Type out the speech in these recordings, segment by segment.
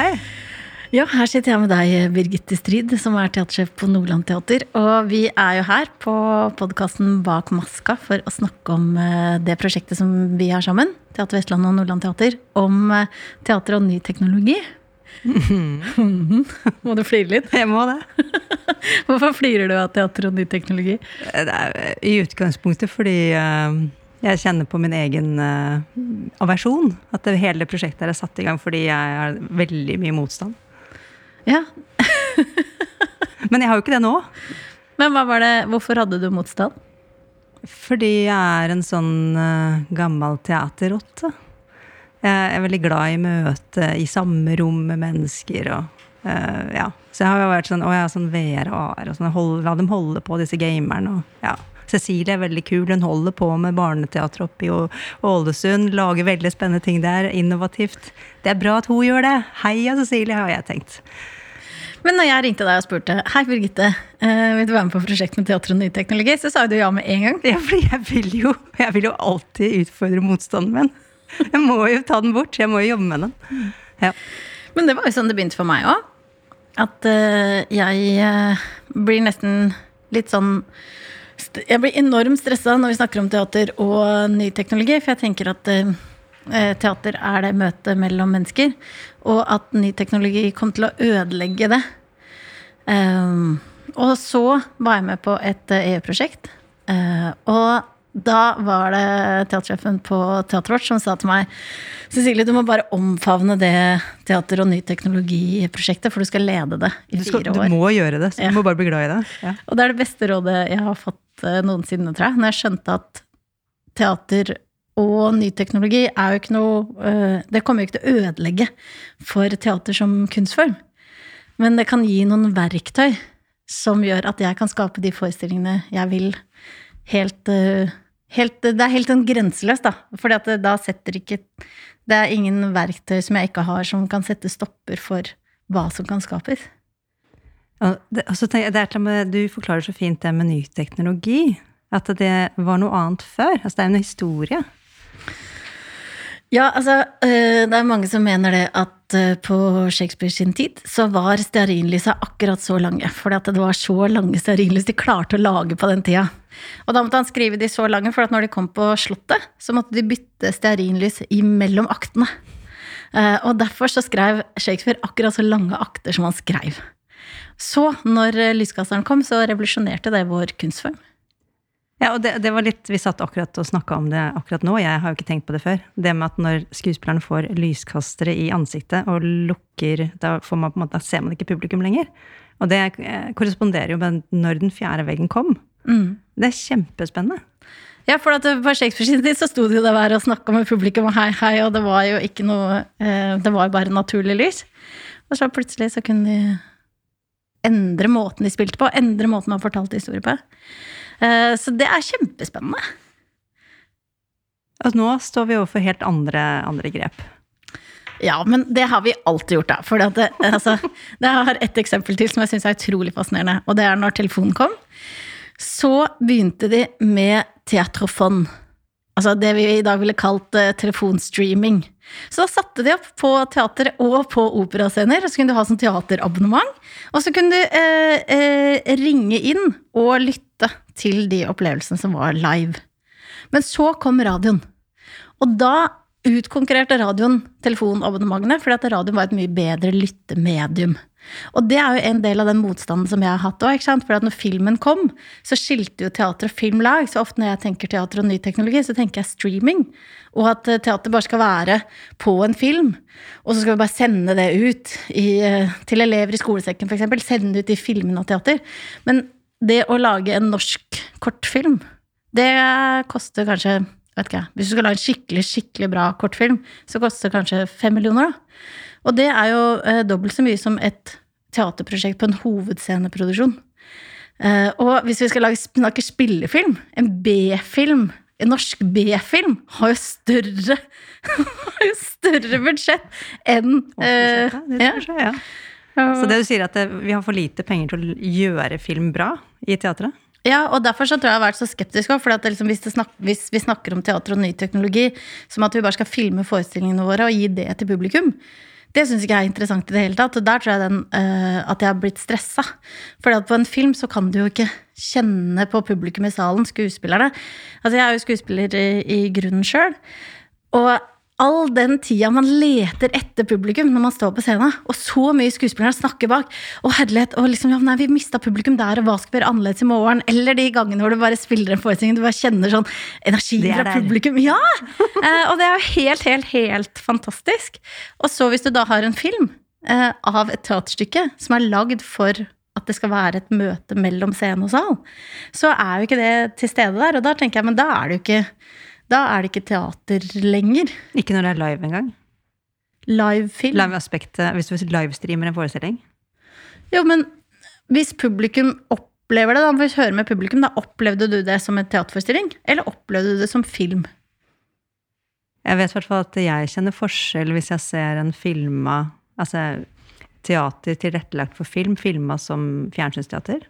Hei. Ja, her sitter jeg med deg, Birgitte Strid, som er teatersjef på Nordland Teater. Og vi er jo her på podkasten Bak maska for å snakke om eh, det prosjektet som vi har sammen, Teater Vestland og Nordland Teater, om eh, teater og ny teknologi. må du flire litt? Jeg må det. Hvorfor flirer du av teater og ny teknologi? Det er i utgangspunktet fordi uh, jeg kjenner på min egen uh, aversjon. At det, hele prosjektet er satt i gang fordi jeg har veldig mye motstand. Ja. Men jeg har jo ikke det nå. Men hva var det, hvorfor hadde du motstand? Fordi jeg er en sånn uh, gammel teaterrotte. Jeg er veldig glad i møte i samme rom med mennesker. og uh, ja. Så jeg har jo vært sånn å jeg har sånn VR og AR og sånn, hold, la dem holde på, disse gamerne. og ja. Cecilie er veldig kul. Hun holder på med barneteater oppe i Ålesund. Lager veldig spennende ting der. Innovativt. Det er bra at hun gjør det. Heia Cecilie, har jeg tenkt. Men når jeg ringte deg og spurte Hei, Birgitte, uh, vil du være med på prosjekt med teater og ny teknologi, så sa du ja med en gang. Ja, for jeg vil jo, jeg vil jo alltid utfordre motstanden min. Jeg må jo ta den bort. Jeg må jo jobbe med den. Ja. Men det var jo sånn det begynte for meg òg. At uh, jeg uh, blir nesten litt sånn jeg blir enormt stressa når vi snakker om teater og ny teknologi, for jeg tenker at eh, teater er det møtet mellom mennesker, og at ny teknologi kommer til å ødelegge det. Um, og så var jeg med på et EU-prosjekt, uh, og da var det teatersjefen på Teater Vårt som sa til meg Cecilie, du må bare omfavne det teater- og ny teknologi-prosjektet, for du skal lede det i skal, fire år. Du må gjøre det, så du må bare bli glad i det. Ja. Og det er det beste rådet jeg har fått uh, noensinne, tror jeg. Når jeg skjønte at teater og ny teknologi er jo ikke noe uh, Det kommer jo ikke til å ødelegge for teater som kunstform. Men det kan gi noen verktøy som gjør at jeg kan skape de forestillingene jeg vil helt, uh, helt Det er helt sånn grenseløst, da. For da setter ikke Det er ingen verktøy som jeg ikke har, som kan sette stopper for hva som kan skapes. Ja, det, altså, det med, du forklarer så fint det med ny teknologi. At det var noe annet før. Altså, det er en historie. Ja, altså Det er mange som mener det at på Shakespeare sin tid så var stearinlysa akkurat så lange. For det var så lange stearinlys de klarte å lage på den tida. Og da måtte han skrive de så lange, for at når de kom på Slottet, så måtte de bytte stearinlys imellom aktene. Og derfor så skrev Shakespeare akkurat så lange akter som han skrev. Så, når lyskasteren kom, så revolusjonerte det vår kunstform. Ja, og det, det, var litt, Vi satt akkurat og snakka om det akkurat nå, jeg har jo ikke tenkt på det før. Det med at når skuespilleren får lyskastere i ansiktet og lukker Da, man, da ser man ikke publikum lenger. Og det korresponderer jo med når den fjerde veggen kom. Mm. Det er kjempespennende. Ja, for at på Shakespeare sin tid så sto det jo der og snakka med publikum og hei, hei, og det var jo ikke noe Det var jo bare naturlig lys. Og så plutselig så kunne de endre måten de spilte på, endre måten man fortalte historier på. Så det er kjempespennende. Altså, nå står vi overfor helt andre, andre grep. Ja, men det har vi alltid gjort, da. For det, altså, det har et eksempel til som jeg syns er utrolig fascinerende. Og det er når telefonen kom. Så begynte de med teatrofon. Altså det vi i dag ville kalt uh, telefonstreaming. Så da satte de opp på teater og på operascener, så kunne du ha sånn teaterabonnement. Og så kunne du eh, eh, ringe inn og lytte til de opplevelsene som var live. Men så kom radioen. Og da utkonkurrerte radioen telefonabonnementene, fordi at radioen var et mye bedre lyttemedium. Og det er jo en del av den motstanden som jeg har hatt òg. For når filmen kom, så skilte jo teater og film lag. Så ofte når jeg tenker teater og ny teknologi, så tenker jeg streaming. Og at teater bare skal være på en film. Og så skal vi bare sende det ut i, til elever i skolesekken, f.eks. Sende ut i filmen av teater. Men det å lage en norsk kortfilm, det koster kanskje vet ikke, Hvis du skal lage en skikkelig skikkelig bra kortfilm, så koster det kanskje fem millioner. da. Og det er jo eh, dobbelt så mye som et teaterprosjekt på en hovedsceneproduksjon. Eh, og hvis vi skal lage, snakke spillefilm, en B-film, en norsk B-film, har jo større, har jo større budsjett enn eh, ja. ja. Så det du sier at det, vi har for lite penger til å gjøre film bra i teatret? Ja, og derfor så tror jeg jeg har vært så skeptisk òg. For liksom, hvis, snak, hvis, vi snakker om teater og ny teknologi som at vi bare skal filme forestillingene våre og gi det til publikum, Det syns ikke jeg er interessant i det hele tatt. Og der tror jeg den, uh, at jeg har blitt stressa. For på en film så kan du jo ikke kjenne på publikum i salen, skuespillerne. Altså jeg er jo skuespiller i, i grunnen sjøl. Og all den tida man leter etter publikum når man står på scenen, og så mye skuespillere snakker bak, og herlighet, og liksom, ja, nei, vi mista publikum der, og hva skal vi gjøre annerledes i morgen? Eller de gangene hvor du bare spiller en forestilling, du bare kjenner sånn energi fra publikum. Ja! Eh, og det er jo helt, helt, helt fantastisk. Og så hvis du da har en film eh, av et teaterstykke som er lagd for at det skal være et møte mellom scene og sal, så er jo ikke det til stede der. Og da tenker jeg, men da er det jo ikke da er det ikke teater lenger. Ikke når det er live engang. Livefilm. Live-aspektet, hvis du livestreamer en forestilling. Jo, men hvis publikum opplever det, da, hvis vi hører med publikum, da opplevde du det som en teaterforestilling? Eller opplevde du det som film? Jeg vet i hvert fall at jeg kjenner forskjell hvis jeg ser en filma Altså teater tilrettelagt for film, filma som fjernsynsteater.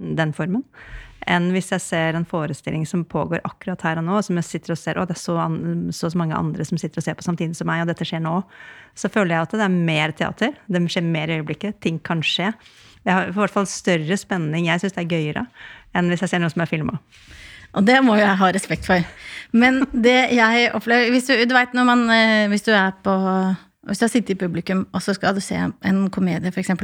Den formen enn hvis jeg ser en forestilling som pågår akkurat her og nå, som jeg sitter og ser, og det er så, så, mange andre som sitter og ser på samtidig som meg, og dette skjer nå, så føler jeg at det er mer teater. Det skjer mer i øyeblikket. Ting kan skje. Jeg har i hvert fall større spenning. Jeg syns det er gøyere enn hvis jeg ser noe som er filma. Og det må jeg ha respekt for. Men det jeg opplever Hvis du, du vet man eh, Hvis du er på hvis du har sittet i publikum, og så skal du se en komedie, f.eks.,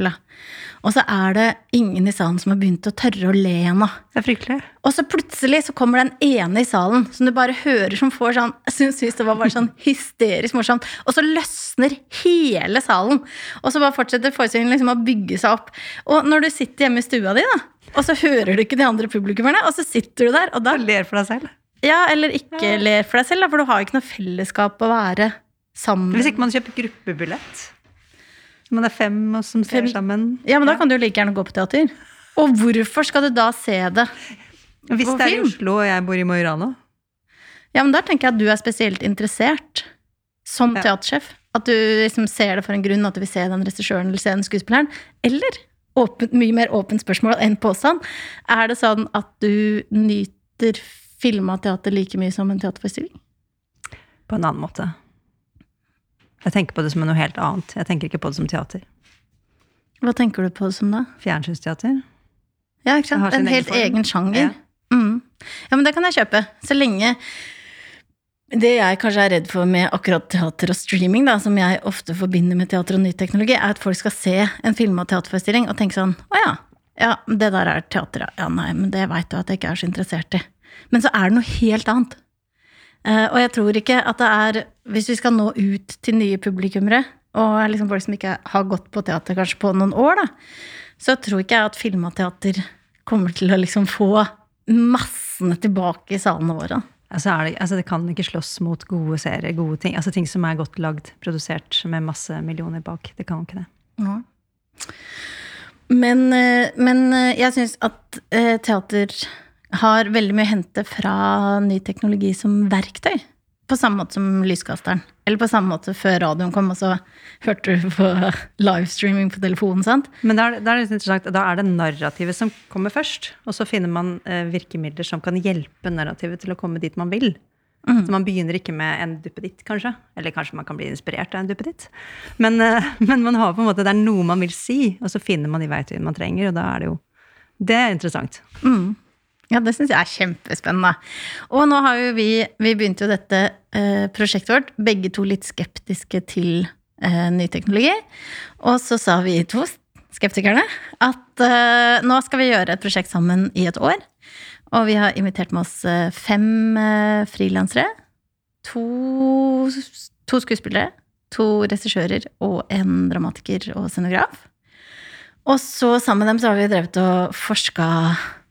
og så er det ingen i salen som har begynt å tørre å le ennå. Det er fryktelig. Og så plutselig så kommer den ene i salen som du bare hører som får sånn Jeg syns det var bare sånn hysterisk morsomt. Og så løsner hele salen. Og så bare fortsetter forestillingen liksom å bygge seg opp. Og når du sitter hjemme i stua di, da, og så hører du ikke de andre publikummerne, og så sitter du der, og da og ler for deg selv. Ja, eller ikke ler for deg selv, da, for du har jo ikke noe fellesskap å være sammen. Hvis ikke man kjøper gruppebillett. Man er fem som ser Fem- sammen. Ja, men da kan du jo like gjerne gå på teater. Og hvorfor skal du da se det? Hvis det er i. Oslo og jeg bor i Mo i Rana. Ja, men der tenker jeg at du er spesielt interessert som Ja. teatersjef. At du liksom ser det for en grunn, at du vil se den regissøren eller se den skuespilleren. Eller, åpen, mye mer åpent spørsmål enn påstand, er det sånn at du nyter filma teater like mye som en teaterforestilling? På en annen måte. Jeg tenker på det som noe helt annet. Jeg tenker ikke på det som teater. Hva tenker du på det som da? Fjernsynsteater. Ja, ikke sant? En helt form. egen sjanger. Ja. Mm. Ja, men det kan jeg kjøpe. Så lenge Det jeg kanskje er redd for med akkurat teater og streaming, da, som jeg ofte forbinder med teater og ny teknologi, er at folk skal se en film av teaterforestilling og tenke sånn Å ja, ja, det der er teater, ja. ja. Nei, men det veit du at jeg ikke er så interessert i. Men så er det noe helt annet. Eh, og jeg tror ikke at det er Hvis vi skal nå ut til nye publikummere, og liksom folk som ikke har gått på teater kanskje på noen år, da, så tror ikke jeg at film og teater kommer til å liksom få massene tilbake i salene våre. Altså, er det, altså det kan ikke slåss mot gode serier, gode ting. Altså ting som er godt lagd, produsert med masse millioner bak. Det kan ikke det. Ja. Men, eh, men eh, jeg syns at teater har veldig mye å hente fra ny teknologi som verktøy. På samme måte som lyskasteren. Eller på samme måte før radioen kom, og så hørte du på livestreaming på telefonen. sant? Men da er, det- litt interessant. Da er det narrativet som kommer først. Og så finner man eh, virkemidler som kan hjelpe narrativet til å komme dit man vil. Så man begynner ikke med en duppeditt, kanskje. Eller kanskje man kan bli inspirert av en duppeditt. Men, eh, men man har på en måte, det er noe man vil si, og så finner man de verktøyene man trenger. Og da er det jo Det er interessant. Ja, det syns jeg er kjempespennende. Og nå har jo vi Vi begynte jo dette eh, prosjektet vårt, begge to litt skeptiske til eh, ny teknologi. Og så sa vi to skeptikerne at eh, nå skal vi gjøre et prosjekt sammen i et år. Og vi har invitert med oss eh, fem eh, frilansere. To, to skuespillere, to regissører og en dramatiker og scenograf. Og så sammen med dem så har vi drevet og forska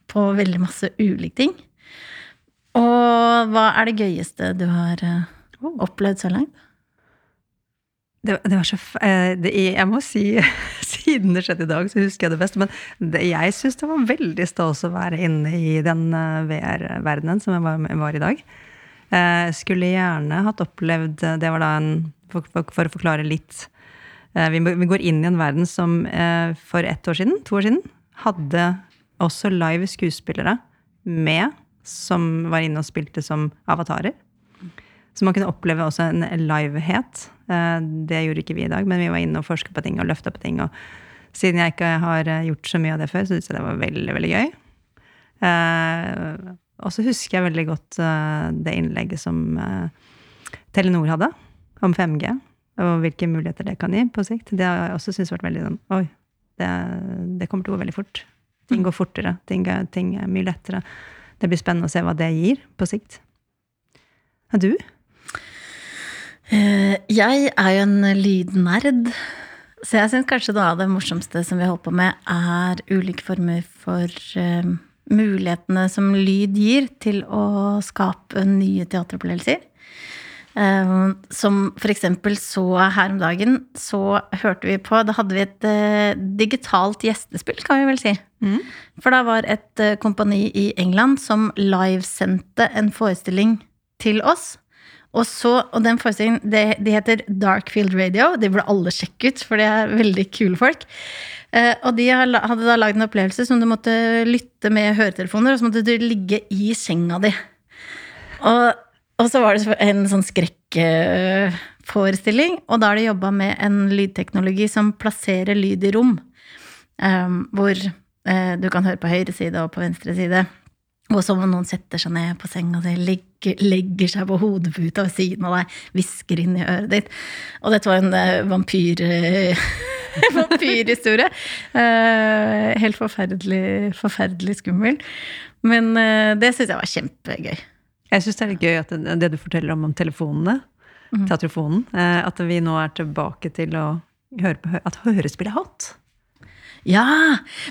på veldig masse ulike ting. Og hva er det gøyeste du har eh, opplevd så langt? Det, det var så, eh, det, jeg må si, siden det skjedde i dag, så husker jeg det best. Men det, jeg syns det var veldig stas å være inne i den eh, VR-verdenen som jeg var, var i dag. Eh, skulle gjerne hatt opplevd Det var da en For, for, for å forklare litt. Vi, vi går inn i en verden som for ett år siden, to år siden, hadde også live skuespillere med, som var inne og spilte som avatarer. Så man kunne oppleve også en livehet. Eh, det gjorde ikke vi i dag, men vi var inne og forsket på ting og løfta på ting. Og siden jeg ikke har eh, gjort så mye av det før, så syntes jeg det var veldig, veldig gøy. Eh, og så husker jeg veldig godt det innlegget som Telenor hadde om 5G, og hvilke muligheter det kan gi på sikt. Det har jeg også syntes vært veldig sånn Oi, det, det, kommer til å gå veldig fort. Ting går fortere. Ting, ting er mye lettere. Det blir spennende å se hva det gir på sikt. Og du? Eh, jeg er jo en lydnerd. Så jeg syns kanskje noe av det morsomste som vi holder på med, er ulike former for uh, mulighetene som lyd gir til å skape nye teateropplevelser. Uh, som for eksempel så her om dagen, så hørte vi på Da hadde vi et uh, digitalt gjestespill, kan vi vel si. Mm. For da var et kompani i England som livesendte en forestilling til oss og, så, og den forestillingen, det, de heter Darkfield Radio. De burde alle sjekke ut, for de er veldig kule folk. Eh, og de hadde da lagd en opplevelse som du måtte lytte med høretelefoner, og så måtte du ligge i senga di. Og, og så var det en sånn skrekkforestilling, og da har de jobba med en lydteknologi som plasserer lyd i rom. Um, hvor uh, du kan høre på høyre side og på venstre side. Og som om noen setter seg ned på senga si, legger, seg på hodeputa ved siden av deg, hvisker inn i øret ditt. Og dette var en uh, vampyr, uh, vampyrhistorie. Uh, helt forferdelig, forferdelig skummel. Men det syns jeg var kjempegøy. Jeg syns det er litt gøy at det, det, du forteller om, om telefonene, mm. teatrofonen, at vi nå er tilbake til å høre på at hørespill er hot. Ja!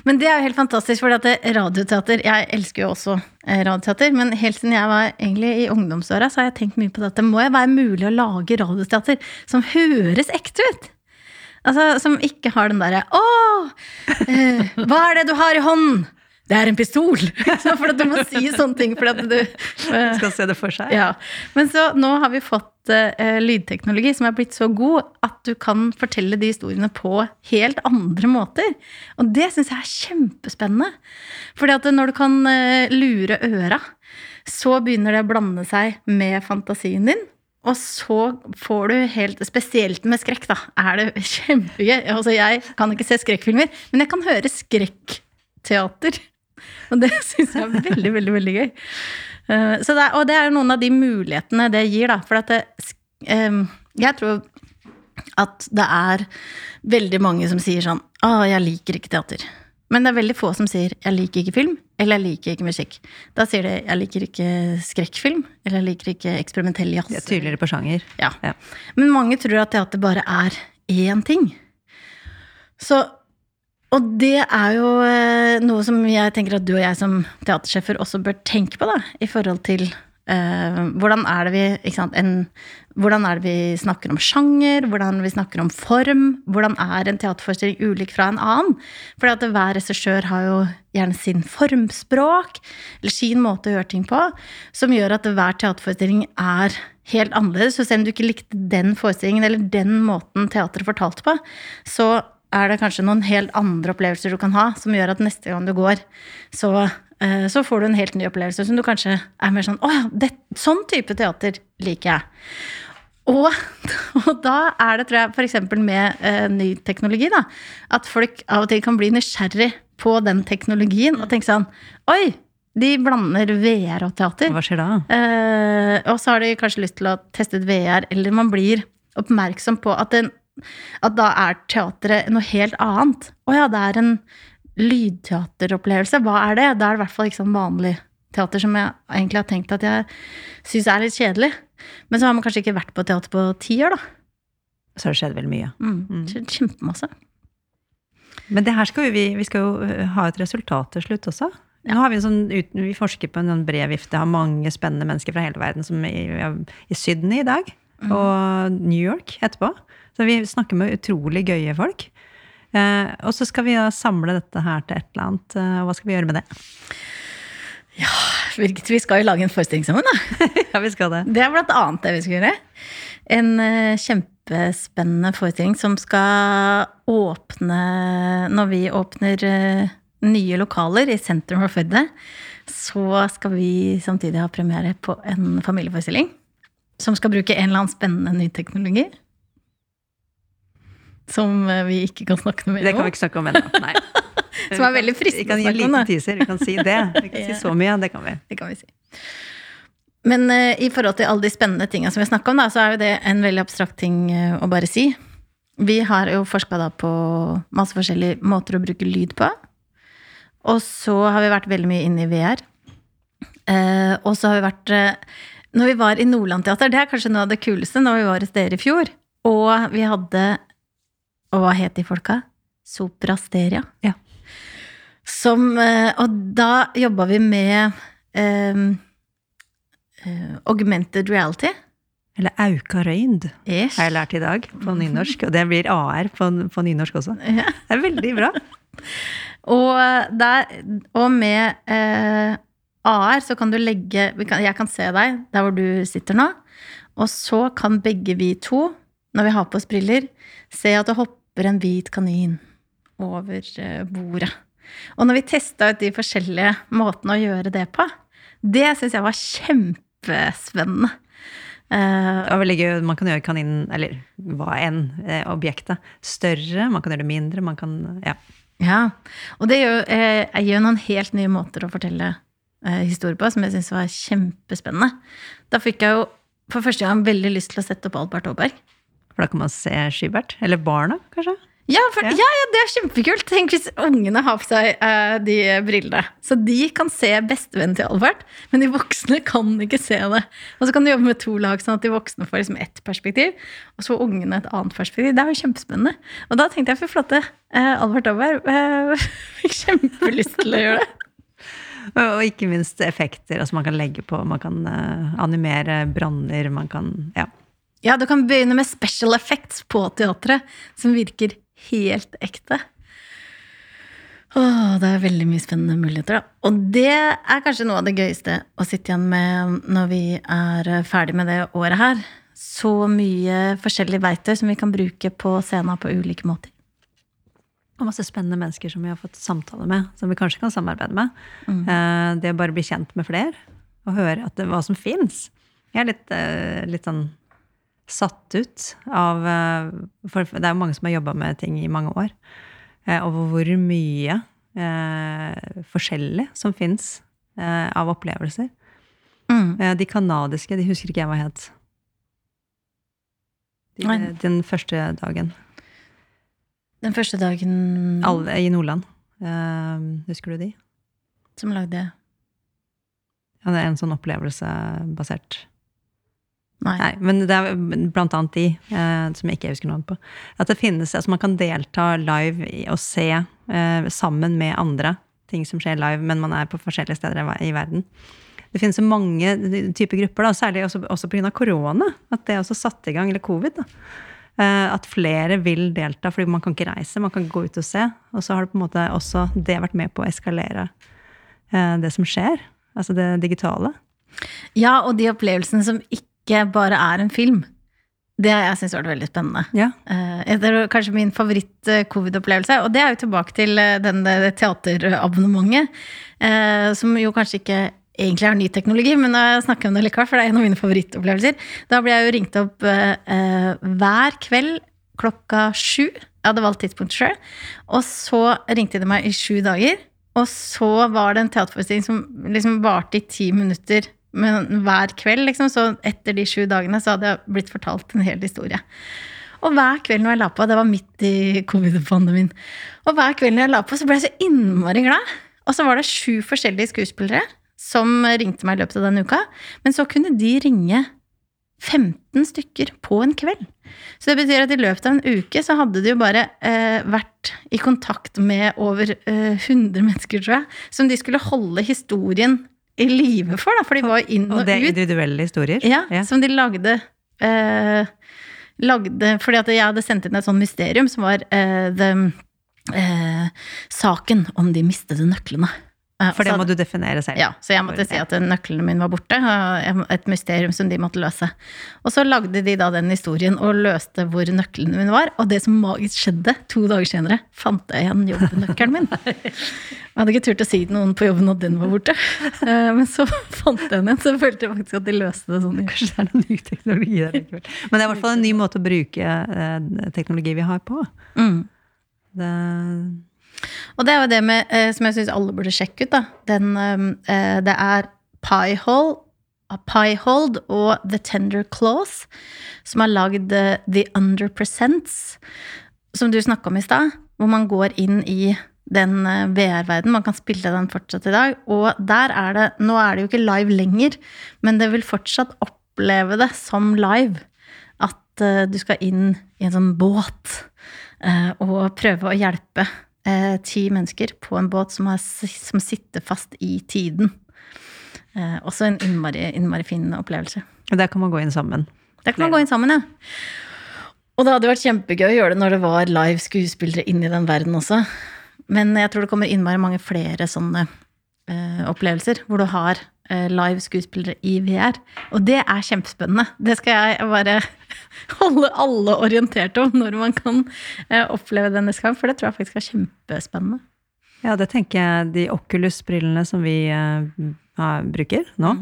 Men det er jo helt fantastisk, for radioteater Jeg elsker jo også eh, radioteater, men helt siden jeg var egentlig i ungdomsåra, så har jeg tenkt mye på at det må jo være mulig å lage radioteater som høres ekte ut. Altså, Som ikke har den derre 'Å, eh, hva er det du har i hånden?' Det er en pistol! for at du må si sånne ting. For at du uh, skal se det for seg. Ja. Men så nå har vi fått uh, lydteknologi som er blitt så god at du kan fortelle de historiene på helt andre måter. Og det syns jeg er kjempespennende. Fordi at når du kan uh, lure øra, så begynner det å blande seg med fantasien din. Og så får du helt Spesielt med skrekk, da, er det kjempegøy. Altså, jeg kan ikke se skrekkfilmer, men jeg kan høre skrekkteater. Og det syns jeg er veldig, veldig, veldig gøy. Uh, det, og det er noen av de mulighetene det gir, da. For det, um, jeg tror at det er veldig mange som sier sånn Å, jeg liker ikke teater. Men det er veldig få som sier 'jeg liker ikke film', eller 'jeg liker ikke musikk'. Da sier de 'jeg liker ikke skrekkfilm', eller 'jeg liker ikke eksperimentell jazz'. Er tydeligere på sjanger. Ja. ja. Men mange tror at teater bare er én ting. Så og det er jo eh, noe som jeg tenker at du og jeg som teatersjefer også bør tenke på, da, i forhold til Uh, hvordan er det vi ikke sant, en, Hvordan er det vi snakker om sjanger, hvordan vi snakker om form? Hvordan er en teaterforestilling ulik fra en annen? For hver regissør har jo gjerne sin formspråk, eller sin måte å gjøre ting på, som gjør at hver teaterforestilling er helt annerledes. Så selv om du ikke likte den forestillingen eller den måten teateret fortalte på, så er det kanskje noen helt andre opplevelser du kan ha, som gjør at neste gang du går, så, uh, så får du en helt ny opplevelse som du kanskje er mer sånn Å ja, det, sånn type teater liker jeg. Og, og, da er det, tror jeg, f.eks. med uh, ny teknologi, da, at folk av og til kan bli nysgjerrig på den teknologien og tenke sånn Oi! De blander VR og teater. Hva skjer da? Uh, og så har de kanskje lyst til å teste ut VR, eller man blir oppmerksom på at den at da er teatret noe helt annet. Å ja, det er en lydteateropplevelse. Hva er det? Da er det i hvert fall ikke sånn vanlig teater som jeg egentlig har tenkt at jeg syns er litt kjedelig. Men så har man kanskje ikke vært på teater på ti år, da. Så har det skjedd veldig mye. Mm. mm. Kjempemasse. Men det her skal vi, vi skal jo øh, ha et resultat til slutt også. Ja. Nå har Vi en sånn, vi forsker på en sånn bred vifte av mange spennende mennesker fra hele verden som er i, i Sydney i dag. Mm. Og New York etterpå. Så vi snakker med utrolig gøye folk. Eh, og så skal vi samle dette her til et eller annet. Eh, hva skal vi gjøre med det? Ja, Birgit, vi skal jo lage en forestilling sammen, da. ja, vi skal det. Det er blant annet det vi skal gjøre. En uh, kjempespennende forestilling som skal åpne Når vi åpner nye lokaler i sentrum for Førde, så skal vi samtidig ha premiere på en familieforestilling. som skal bruke en eller annen spennende ny teknologi. Som eh, vi ikke kan snakke noe mer Det kan vi ikke snakke om ennå. Nei. Som er veldig fristende Vi kan gi en liten teaser. Vi kan si det. Vi kan si så mye. Det kan vi. Det kan vi si. Men uh, i forhold til alle de spennende tinga som vi snakka om, da, så er jo det en veldig abstrakt ting eh, å bare si. Vi har jo forska på masse forskjellige måter å bruke lyd på. Og så har vi vært veldig mye inne i VR. Uh, og så har vi vært Når vi var i Nordland Teater, det er kanskje noe av det kuleste, når vi var hos dere i fjor, og vi hadde Og hva het de folka? Soprasteria. Ja. Som eh, Og da jobba vi med um, augmented reality. Eller auka røynd, Ish. har jeg lært i dag på nynorsk. Og det blir AR på, på nynorsk også. Ja. Det er veldig bra. Og, der, og med eh, AR så kan du legge vi kan, Jeg kan se deg der hvor du sitter nå. Og så kan begge vi to, når vi har på oss briller, se at det hopper en hvit kanin over eh, bordet. Og når vi testa ut de forskjellige måtene å gjøre det på, det syns jeg var kjempespennende. Eh, Det var veldig gøy. Man kan gjøre kaninen, eller hva enn, eh, objektet, større. Man kan gjøre det mindre. Man kan Ja. Ja, og det gjør, eh, jeg gjør noen helt nye måter å fortelle historier på, som jeg syns var kjempespennende. Da fikk jeg jo for første gang veldig lyst til å sette opp Albert Aaberg. For da kan man se Skybert. Eller barna, kanskje. Ja, for, Ja. ja. det er kjempekult! Tenk hvis ungene har på seg uh, de brillene. Så de kan se bestevennen til Albert, men de voksne kan ikke se det. Og så kan du jobbe med to lag, sånn at de voksne får liksom ett perspektiv, og så ungene et annet perspektiv. Det er jo kjempespennende. Og da tenkte jeg for flotte, uh, Albert Aaberg uh, fikk kjempelyst til å gjøre det. Og, og ikke minst effekter altså man kan legge på. Man kan eh, animere branner. Man kan Ja. Ja, du kan begynne med special effects på teatret, som virker helt ekte. Åh, det er veldig mye spennende muligheter, da. Og det er kanskje noe av det gøyeste å sitte igjen med når vi er ferdig med det året her. Så mye forskjellig verktøy som vi kan bruke på scenen på ulike måter. Og masse spennende mennesker som vi har fått samtale med, som vi kanskje kan samarbeide med. Mm. det å bare bli kjent med flere, og høre at det, hva som fins. Jeg er litt, eh, litt sånn satt ut av eh, For det er jo mange som har jobba med ting i mange år. eh, over hvor mye eh, forskjellig som fins eh, av opplevelser. Mm. Eh, de kanadiske, de husker ikke jeg hva het. De, den første dagen. Den første dagen Alle i Nordland. Eh, husker du de? som lagde Ja, det er en sånn opplevelsebasert Nei. Nei, men det er blant annet de, eh, som jeg ikke husker navnet på. At det finnes, altså Man kan delta live og se eh, sammen med andre ting som skjer live, men man er på forskjellige steder i verden. Det finnes så mange typer grupper, da, særlig også, også pga. korona. At det også satte i gang, eller covid. da. Eh, at flere vil delta, fordi man kan ikke reise, man kan gå ut og se. Og så har det på en måte også det vært med på å eskalere eh, det som skjer. Altså det digitale. Ja, og de opplevelsene som ikke bare er en film. Det har jeg syntes vært veldig spennende. Ja. Eh, Det er kanskje min favoritt-covid-opplevelse. Og det er jo tilbake til eh, den det teaterabonnementet. eh, Som jo kanskje ikke egentlig er ny teknologi, men jeg snakker om det likevel, for det er en av mine favorittopplevelser. Da ble jeg jo ringt opp eh, eh, hver kveld klokka sju. Jeg hadde valgt tidspunkt sjøl. Og så ringte de meg i sju dager. Og så var det en teaterforestilling som liksom varte i ti minutter men hver kveld. Liksom. Så etter de sju dagene så hadde jeg blitt fortalt en hel historie. Og hver kveld når jeg la på, det var midt i covid-pandemien, og hver kveld når jeg la på, så ble jeg så innmari glad. Og så var det sju forskjellige skuespillere som ringte meg i løpet av den uka. Men så kunne de ringe 15 stykker på en kveld. Så det betyr at i løpet av en uke så hadde de jo bare eh, vært i kontakt med over eh, 100 mennesker, tror jeg, som de skulle holde historien i live for, da, for de var inn og, ut. Og det er individuelle historier. Ja, som de lagde eh, Lagde Fordi at jeg hadde sendt inn et sånt mysterium som var eh, the, eh, saken om de mistede nøklene. For det må du definere selv. Ja, så jeg måtte si at nøklene mine var borte. Et mysterium som de måtte løse. Og så lagde de da den historien og løste hvor nøklene mine var. Og det som magisk skjedde, to dager senere, fant jeg igjen jobbnøkkelen min. Jeg hadde ikke turt å si til noen på jobben at den var borte. Eh, Men så fant jeg den igjen, så jeg følte faktisk at de løste det sånn. Kanskje det er noen ny teknologi der likevel. Men det er i hvert fall en ny måte å bruke eh, teknologi vi har på. Mm. Det, Og det er jo det med, eh, som jeg syns alle burde sjekke ut. da. Den, eh, det er Piehold, Piehold og The Tender Clause som har lagd eh, The Underpresents, som du snakka om i stad. Hvor man går inn i den eh, VR-verdenen. Man kan spille den fortsatt i dag. Og der er det Nå er det jo ikke live lenger, men det vil fortsatt oppleve det som live. At eh, du skal inn i en sånn båt eh, og prøve å hjelpe eh, ti mennesker på en båt som, har, som sitter fast i tiden. Eh, også en innmari, innmari fin opplevelse. og der kan man gå inn sammen. Der kan man gå inn sammen, ja. Og det hadde vært kjempegøy å gjøre det når det var live skuespillere inni den verden også. Men jeg tror det kommer innmari mange flere sånne eh, opplevelser hvor du har live skuespillere i VR. Og det er kjempespennende. Det skal jeg bare holde alle orientert om når man kan eh, oppleve det neste gang, for det tror jeg faktisk er kjempespennende. Ja, det tenker jeg de Oculus-brillene som vi uh, bruker nå.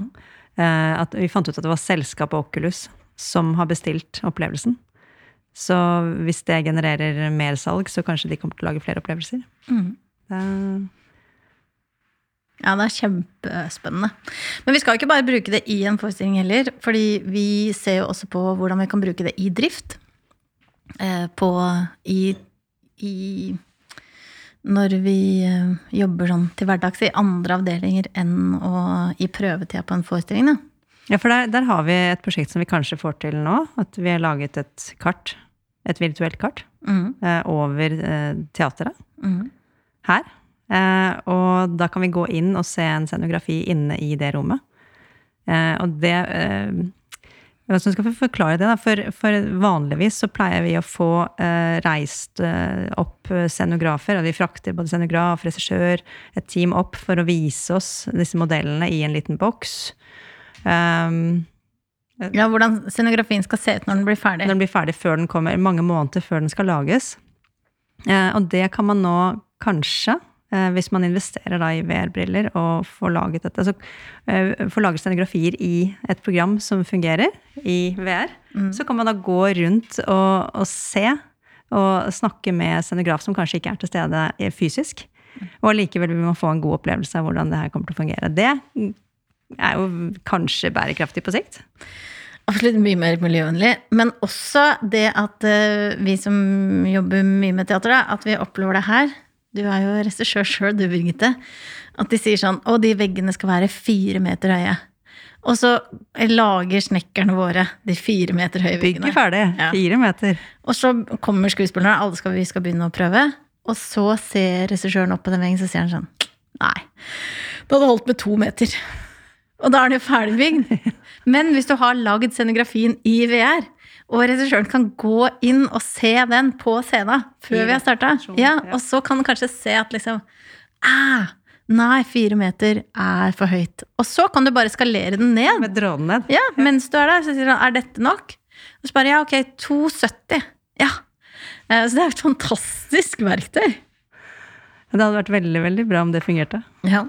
eh, at vi fant ut at det var selskapet Oculus som har bestilt opplevelsen. Så hvis det genererer mer salg, så kanskje de kommer til å lage flere opplevelser. Mm. Det, Ja, det er kjempespennende. Men vi skal ikke bare bruke det i en forestilling heller, fordi vi ser jo også på hvordan vi kan bruke det i drift. Eh, på i, i Når vi eh, jobber sånn til hverdags i andre avdelinger enn å, i prøvetida på en forestilling. Da. ja, for der, der har vi et prosjekt som vi kanskje får til nå. At vi har laget et kart, et virtuelt kart, eh, over teateret Mm. her. Eh, og da kan vi gå inn og se en scenografi inne i det rommet. Eh, og det eh, Hva skal vi forklare det, da? For, for vanligvis så pleier vi å få eh, reist opp scenografer. Og vi frakter både scenograf, regissør, et team opp for å vise oss disse modellene i en liten boks. Um, Ja, hvordan scenografien skal se ut når den blir ferdig. Når den blir ferdig før den kommer, mange måneder før den skal lages. Eh, og det kan man nå kanskje, hvis man investerer da i VR-briller og får laget dette, så eh, får laget scenografier i et program som fungerer i VR, så kan man da gå rundt og, og se og snakke med scenograf som kanskje ikke er til stede eh, fysisk. Og allikevel vil man få en god opplevelse av hvordan det her kommer til å fungere. Det er jo kanskje bærekraftig på sikt. Absolutt mye mer miljøvennlig. Men også det at eh, vi som jobber mye med teater, da, at vi opplever det her. Du er jo regissør sjøl, du, Birgitte. At de sier sånn Å, de veggene skal være fire meter høye. Og så lager snekkerne våre de fire meter høye veggene. Bygger ferdig. Ja. Fire meter. Og så kommer skuespillerne, alle skal, vi skal begynne å prøve. Og så ser regissøren opp på den veggen, så sier han sånn Nei, det hadde holdt med to meter. Og da er den jo ferdigbygd. Men hvis du har lagd scenografien i VR, og regissøren kan gå inn og se den på scenen før vi har starta, ja, og så kan han kanskje se at liksom ah, Nei, fire meter er for høyt. Og så kan du bare skalere den ned. Med dronen ned. Ja, mens du er der, så sier han er dette nok? Og så bare ja, ok, 2,70. Ja. Eh, Så det er et fantastisk verktøy. Det hadde vært veldig veldig bra om det fungerte. Ja.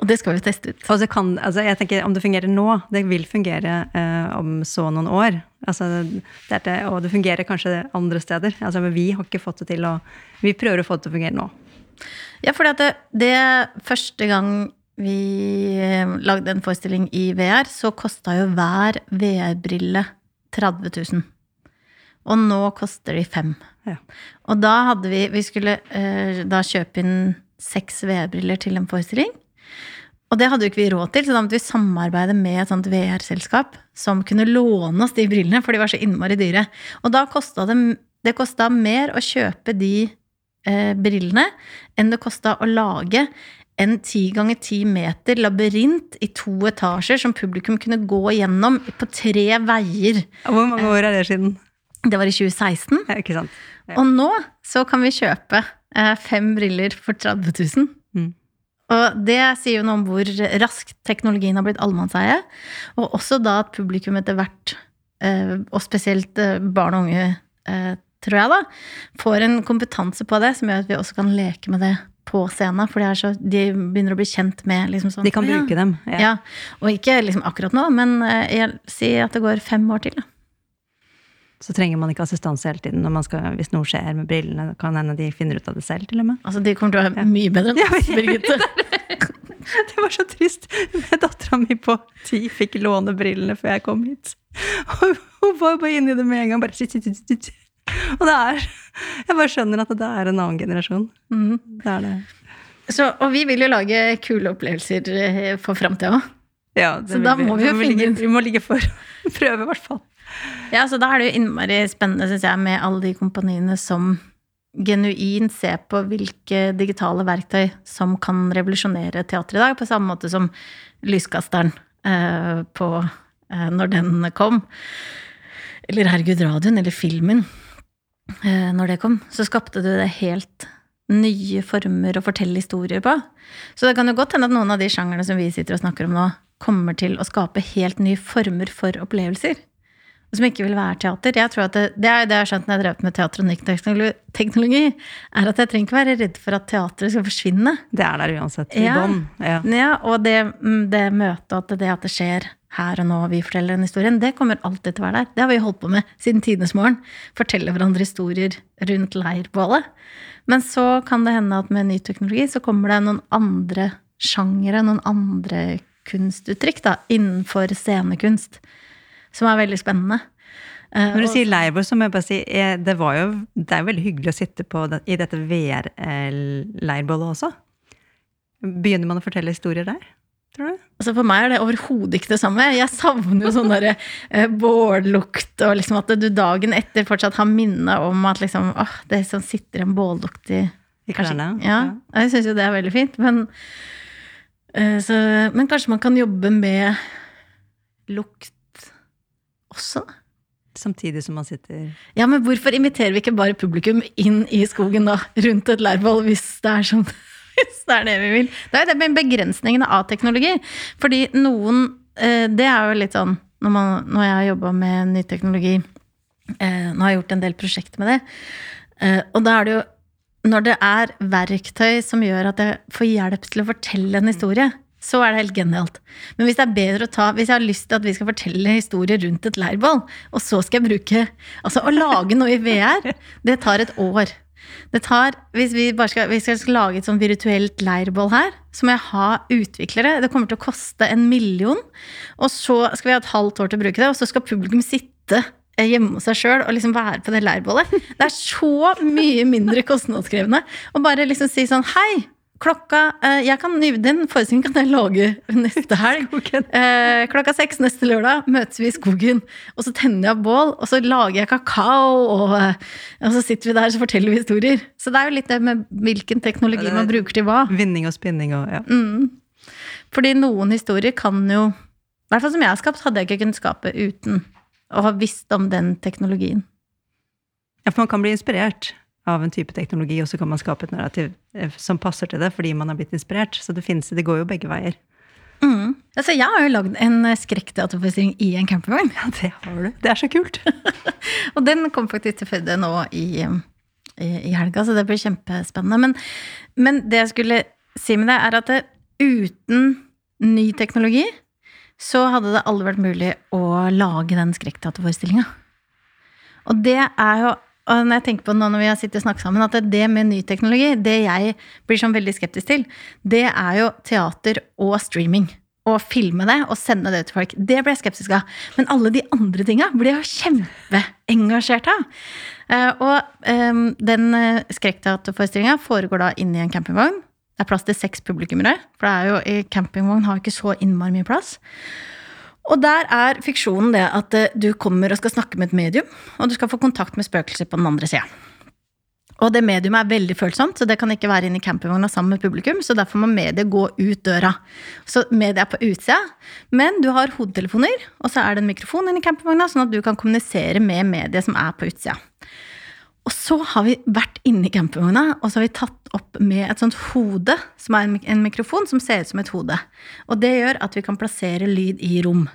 Og det skal vi teste ut. Og så kan, altså jeg tenker Om det fungerer nå, det vil fungere eh, om så noen år. Altså, det er det, og det fungerer kanskje andre steder. Altså, men vi har ikke fått det til å Vi prøver å få det til å fungere nå. Ja, at det, det første gang vi eh, lagde en forestilling i VR, så kosta jo hver VR-brille 30 000. Og nå koster de fem. Ja. Og da hadde vi Vi skulle eh, da kjøpe inn seks VR-briller til en forestilling. Og det hadde jo ikke vi råd til, så da måtte vi samarbeide med et sånt VR-selskap som kunne låne oss de brillene, for de var så innmari dyre. Og da kosta det, det kostet mer å kjøpe de eh, brillene enn det kosta å lage en ti ganger ti meter labyrint i to etasjer som publikum kunne gå gjennom på tre veier. Hvor mange år er det siden? Det var i 2016. Ja, ikke sant? Ja. Og nå så kan vi kjøpe fem briller for 30 000. Mm. Og det sier jo noe om hvor raskt teknologien har blitt allemannseie. Og også da at publikum etter hvert, eh, og spesielt eh, barn og unge, eh, tror jeg, da, får en kompetanse på det som gjør at vi også kan leke med det på scenen. For så, de begynner å bli kjent med liksom sånn De kan bruke ja». dem. Ja. Ja. Og ikke liksom akkurat nå, men eh, jeg sier at det går fem år til. Da. Så trenger man ikke assistanse hele tiden skal, hvis noe skjer med brillene. Kan hende de finner ut av det selv, til og med. Altså, de kommer til å være mye bedre enn oss, Birgitte. Det var så trist. Dattera mi på ti fikk låne brillene før jeg kom hit. Og hun var bare inni det med en gang. Bare, sitt, sitt, sitt, sitt. Og det er Jeg bare skjønner at det er en annen generasjon. Mm. Det er det. Så, og vi vil jo lage kule opplevelser eh, for framtida òg. Ja, Så da må vi jo finne ligge, Vi må ligge for. Prøve, i hvert fall. Ja, så da er det jo innmari spennende, syns jeg, med alle de kompaniene som genuint ser på hvilke digitale verktøy som kan revolusjonere teatret i dag, på samme måte som lyskasteren eh, på eh, når den kom. Eller herregud, radioen, eller filmen, eh, når det kom. Så skapte du det helt nye former å fortelle historier på. Så det kan jo godt hende at noen av de sjangerne som vi sitter og snakker om nå, kommer til å skape helt nye former for opplevelser som ikke vil være teater. Jeg tror at det, det er det jeg har skjønt når jeg har drevet med teater og ny teknologi, er at jeg trenger ikke være redd for at teatret skal forsvinne. Det er der uansett. I Ja. bånn. Ja. Ja, og det, mm, det møtet, at det at det skjer her og nå, vi forteller den historien, det kommer alltid til å være der. Det har vi holdt på med siden tidenes morgen. Fortelle hverandre historier rundt leirbålet. Men så kan det hende at med ny teknologi så kommer det noen andre sjangere, noen andre kunstuttrykk da, innenfor scenekunst, som er veldig spennende. Eh, Når du og- sier leirbål, så må jeg bare si eh, det, var jo, det er veldig hyggelig å sitte på det, i dette VR-leirbålet også. Begynner man å fortelle historier der, tror du? Altså For meg er det overhodet ikke det samme. Jeg savner jo sånn derre eh, bållukt, og liksom at du dagen etter fortsatt har minne om at liksom åh, det sitter en bållukt i I klærne? Ja, jeg syns jo det er veldig fint. Men, eh, så, men kanskje man kan jobbe med lukt også? Samtidig som man sitter Ja, men hvorfor inviterer vi ikke bare publikum inn i skogen da, rundt et leirbål, hvis det er sånn hvis det er det vi vil. Det er jo det med begrensningene av teknologi. Fordi noen eh, Det er jo litt sånn når, man, når jeg har jobba med ny teknologi eh, Nå har jeg gjort en del prosjekter med det. eh, Og da er det jo Når det er verktøy som gjør at jeg får hjelp til å fortelle en historie, så er det helt genialt. Men hvis ta Hvis jeg har lyst til at vi skal fortelle historier rundt et leirbål, og så skal jeg bruke Altså, å lage noe i VR, det tar et år. Det tar, Hvis vi bare skal, jeg skal lage et sånn virtuelt leirbål her, så må jeg ha utviklere. Det kommer til å koste en million. Og så skal vi ha et halvt år til å bruke det, og så skal publikum sitte hjemme hos seg sjøl og liksom være på det leirbålet. Det er så mye mindre kostnadskrevende å bare liksom si sånn Hei, klokka eh, jeg kan, Den forestillingen kan jeg lage neste helg. Eh, klokka seks neste lørdag møtes vi i skogen. Og så tenner jeg bål, og så lager jeg kakao, og, eh, og så sitter vi der og så forteller vi historier. Så det er jo litt det med hvilken teknologi Ja, man bruker til hva. Vinning og spinning og ja. Mm. Fordi noen historier kan jo I hvert fall som jeg har skapt, hadde jeg ikke kunnet skape uten å har visst om den teknologien. ja. For man kan bli inspirert av en type teknologi, og så kan man skape et narrativ eh, som passer til det, fordi man har blitt inspirert. Så det finnes, det går jo begge veier. Mm. Altså, jeg har jo lagd en eh, skrekkteaterforestilling i en campingvogn. Ja, det har du. Det er så kult. Og den kom faktisk til Førde nå i, i, i helga, så det blir kjempespennende. Men, men det jeg skulle si med det, er at det, uten ny teknologi så hadde det aldri vært mulig å lage den skrekkteaterforestillinga. Og det er jo og når jeg tenker på nå når vi har sittet og snakket sammen, at det med ny teknologi, det jeg blir sånn veldig skeptisk til, det er jo teater og streaming. Å filme det og sende det ut til folk. Det ble jeg skeptisk av. Men alle de andre tinga ble jeg kjempeengasjert av. Eh, og eh, den uh, skrekkteaterforestillinga foregår da inni en campingvogn. Det er plass til seks publikummere, for det er jo, i campingvogn har ikke så innmari mye plass. Og der er fiksjonen det at eh, du kommer og skal snakke med et medium, og du skal få kontakt med spøkelser på den andre sida. Og det mediumet er veldig følsomt, så det kan ikke være inne i campingvogna sammen med publikum, så derfor må mediet gå ut døra. Så mediet er på utsida, men du har hodetelefoner, og så er det en mikrofon inni campingvogna, sånn at du kan kommunisere med mediet som er på utsida. Og så har vi vært inne i campingvogna, og så har vi tatt opp med et sånt hode, som er en mikrofon som ser ut som et hode. Og det gjør at vi kan plassere lyd i rom.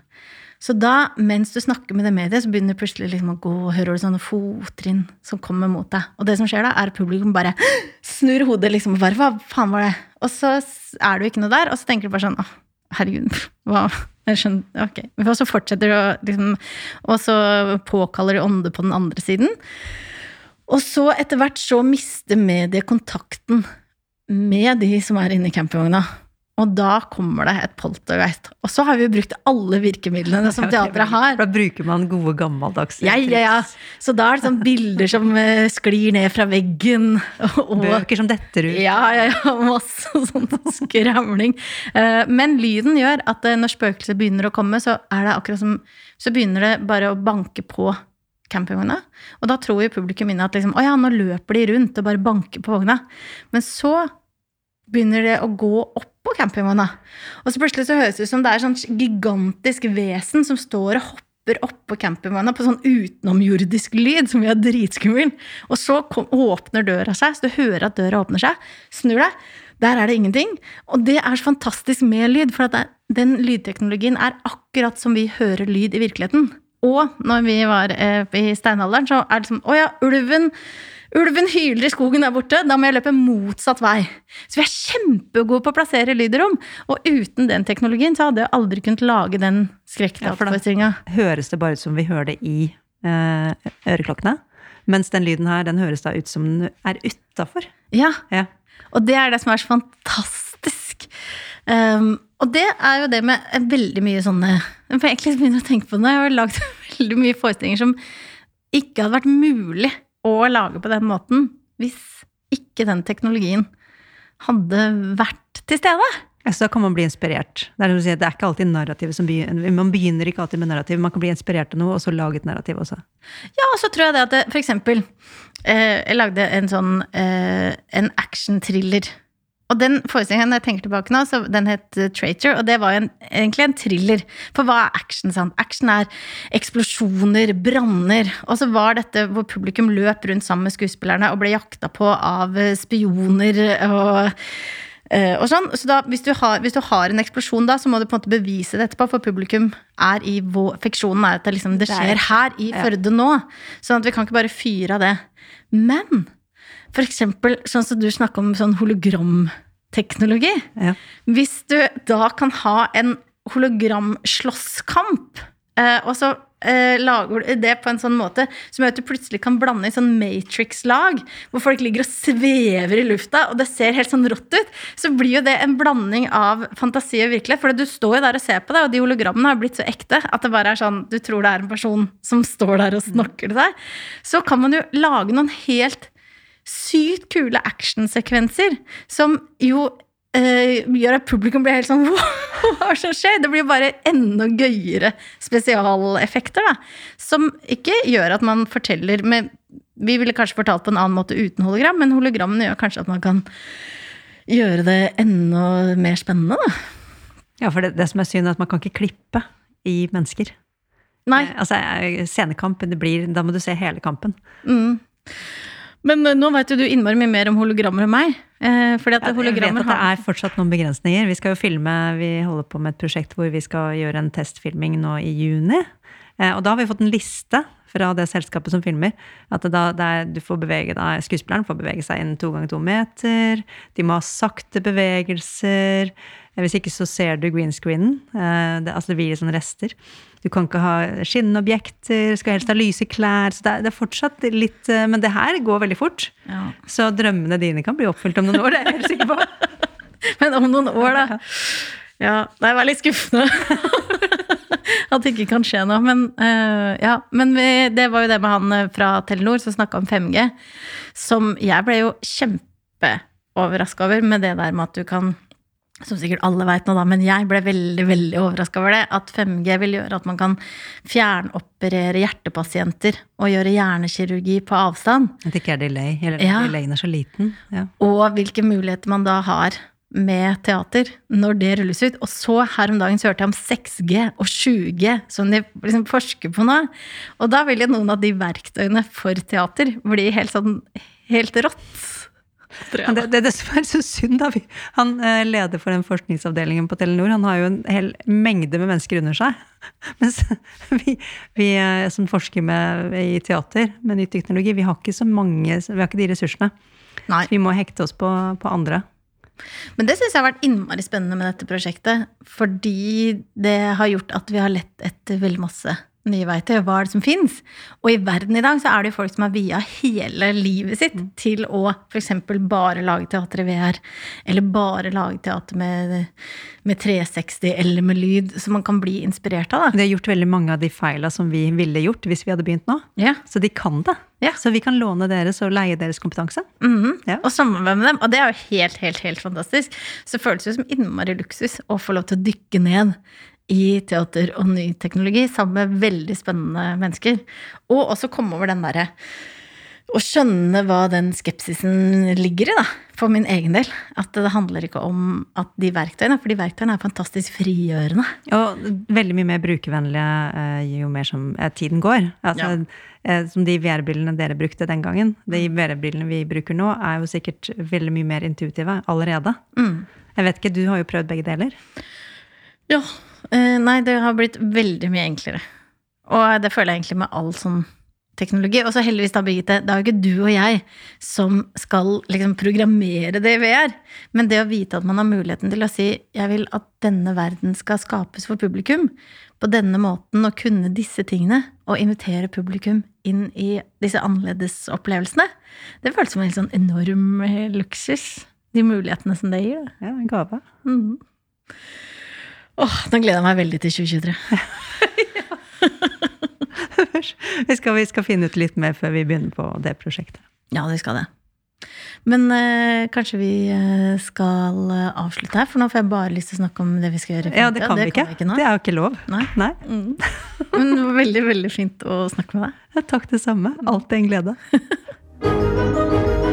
Så da, mens du snakker med det mediet, så begynner du plutselig liksom å gå, og hører du sånne fottrinn som kommer mot deg. Og det som skjer da, er at publikum bare snur hodet liksom og bare Hva faen var det? Og så er du ikke noe der, og så tenker du bare sånn Å, herregud, hva Jeg skjønner Ok. Og så fortsetter du å liksom Og så påkaller du ånde på den andre siden. Og så etter hvert så mister mediet kontakten med de som er inne i campingvogna. Og da kommer det et poltergeist. Og så har vi brukt alle virkemidlene som teatret har. Da bruker man gode, gammeldagse Ja, ja, ja. Så da er det sånn bilder som eh, sklir ned fra veggen. Og, Bøker som detter ut. ja, ja, ja, masse sånn skramling. Eh, Men lyden gjør at eh, når spøkelset begynner å komme, så er det akkurat som Så begynner det bare å banke på campingvogna. Og da tror jo publikum inne at liksom, å ja, nå løper de rundt og bare banker på vogna. Men så begynner det å gå opp på campingvogna. Og så plutselig så høres det ut som det er sånn gigantisk vesen som står og hopper opp på campingvogna på sånn utenomjordisk lyd som har dritskummel. Og så kom, åpner døra seg, så du hører at døra åpner seg. Snur deg. Der er det ingenting. Og det er så fantastisk med lyd, for den lydteknologien er akkurat som vi hører lyd i virkeligheten. Og når vi var eh, i steinalderen, så er det sånn Å ja, ulven Ulven hyler i skogen der borte, da må jeg løpe motsatt vei. Så vi er kjempegode på å plassere lyd i rom. Og uten den teknologien så hadde jeg aldri kunnet lage den Ja, for da- skrekkteaterforestillinga. Høres det bare ut som vi hører det i eh, øreklokkene? Mens den lyden her, den høres da ut som den er utafor. Ja, Ja. og det er det som er så fantastisk. Um, og det er jo det med veldig mye sånne Jeg egentlig begynne å tenke på det. Jeg har lagd veldig mye forestillinger som ikke hadde vært mulig å lage på den måten hvis ikke den teknologien hadde vært til stede. Ja, Så da kan man bli inspirert. Det er, det er ikke alltid narrativet som begynner, Man begynner ikke alltid med narrativ. Man kan bli inspirert av noe, og så lage et narrativ også. Ja, og så tror jeg det at det, for eksempel eh, Jeg lagde en sånn eh, en action-thriller. Og den forestillingen, jeg tenker tilbake nå, så den het eh, Traitor, og det var en, egentlig en thriller. For hva er action? sant? Action er eksplosjoner, branner. Og så var dette hvor publikum løp rundt sammen med skuespillerne og ble jakta på av eh, spioner og Eh, og sånn, så da, hvis, du har, hvis du har en eksplosjon da, så må du på en måte bevise det etterpå, for publikum er i vår Fiksjonen er at det, liksom, det er- skjer her i. Førde nå. Sånn at vi kan ikke bare fyre av det. Men for eksempel sånn som du snakker om sånn hologramteknologi. Ja. Hvis du da kan ha en hologramslåsskamp, eh, og så eh, lager du det på en sånn måte som gjør at du plutselig kan blande i sånn Matrix-lag, hvor folk ligger og svever i lufta, og det ser helt sånn rått ut, så blir jo det en blanding av fantasi og virkelighet. For du står jo der og ser på det, og de hologrammene har blitt så ekte at det bare er sånn du tror det er en person som står der og snakker til deg. Så kan man jo lage noen helt sykt kule actionsekvenser som jo eh, gjør at publikum blir helt sånn Hva er det som skjer? Det blir bare enda gøyere spesialeffekter, da. Som ikke gjør at man forteller med Vi ville kanskje fortalt på en annen måte uten hologram, men hologrammene gjør kanskje at man kan gjøre det enda mer spennende, da. Ja, for det, det som er synd, er at man kan ikke klippe i mennesker. Nei. Eh, Altså, eh, Scenekamp, det blir, da må du se hele kampen. Mm. Men eh, nå vet jo du innmari mye mer om hologrammer enn meg. Eh, fordi at Ja, jeg vet at det er fortsatt noen begrensninger. Vi skal jo filme, vi holder på med et prosjekt hvor vi skal gjøre en testfilming nå i juni. Eh, Og da har vi fått en liste fra det selskapet som filmer. At da, det er, du får bevege deg, skuespilleren får bevege seg innen to ganger to meter. De må ha sakte bevegelser. Eh, Hvis ikke så ser du green screenen. Eh, Det, altså det blir sånne rester. Du kan ikke ha skinnende objekter, skal helst ha lyse klær. Så det er, det er fortsatt litt eh, Men det her går veldig fort. ja. Så drømmene dine kan bli oppfylt om noen år, det er jeg helt sikker på. Men om noen år, da. Ja, det er veldig skuffende. At det ikke kan skje noe. Men, uh, ja. Men vi, det var jo det med han eh, fra Telenor som snakka om 5G. Som jeg ble jo kjempeoverraska over med det der med at du kan som sikkert alle veit nå, da, men jeg ble veldig veldig overraska over det. At 5G vil gjøre at man kan fjernoperere hjertepasienter og gjøre hjernekirurgi på avstand. At det ikke er delay. Eller Ja. delayen er så liten. Ja. Og hvilke muligheter man da har med teater når det rulles ut. Og så her om dagen så hørte jeg om 6G og 7G som de liksom forsker på nå. Og da vil jo noen av de verktøyene for teater bli helt sånn helt rått. Men det, det, det som er så synd, da. Han eh, leder for den forskningsavdelingen på Telenor. Han har jo en hel mengde med mennesker under seg. Mens vi, vi eh, som forsker med, i teater med ny teknologi, vi har ikke så mange, vi har ikke de ressursene. Nei. Vi må hekte oss på, på andre. Men det syns jeg har vært innmari spennende med dette prosjektet. Fordi det har gjort at vi har lett etter veldig masse nye verktøy. Hva er det som fins? Og i verden i dag så er det jo folk som har via hele livet sitt til å f.eks. bare lage teater i VR. Eller bare lage teater med, med 360 eller med lyd. Som man kan bli inspirert av. da. De har gjort veldig mange av de feila som vi ville gjort hvis vi hadde begynt nå. Ja. Så de kan det. Ja. Så vi kan låne deres og leie deres kompetanse. Mhm. Ja. Og samarbeide med dem. Og det er jo helt, helt, helt fantastisk. Så det føles jo som innmari luksus å få lov til å dykke ned i teater og ny teknologi sammen med veldig spennende mennesker. Og også komme over den derre å skjønne hva den skepsisen ligger i, da, for min egen del. At det handler ikke om at de verktøyene, for de verktøyene er fantastisk frigjørende. Og veldig mye mer brukervennlige eh, jo mer som eh, tiden går. Altså, ja. Som de VR-brillene dere brukte den gangen. De VR-brillene vi bruker nå, er jo sikkert veldig mye mer intuitive allerede. Mm. Jeg vet ikke, Du har jo prøvd begge deler. Ja. Eh, nei, det har blitt veldig mye enklere. Og det føler jeg egentlig med all sånn teknologi. Og så heldigvis, da, Birgitte, det er jo ikke du og jeg som skal liksom programmere det i VR. Men det å vite at man har muligheten til å si jeg vil at denne verden skal skapes for publikum på denne måten, og kunne disse tingene, og invitere publikum inn i disse annerledesopplevelsene, det føles som en sånn enorm luksus. De mulighetene som det gir. Ja, en gave. Mhm. Åh, nå gleder jeg meg veldig til 2023. vi, skal, vi skal finne ut litt mer før vi begynner på det prosjektet. Ja, det skal det. Men øh, kanskje vi eh, skal eh, avslutte her, for nå får jeg bare lyst til å snakke om det vi skal gjøre Ja, det kan vi ikke. vi nå. Det er jo ikke lov. Nei. Nei. Mm. Men det var veldig, veldig fint å snakke med deg. Ja, takk det samme. Alltid en glede.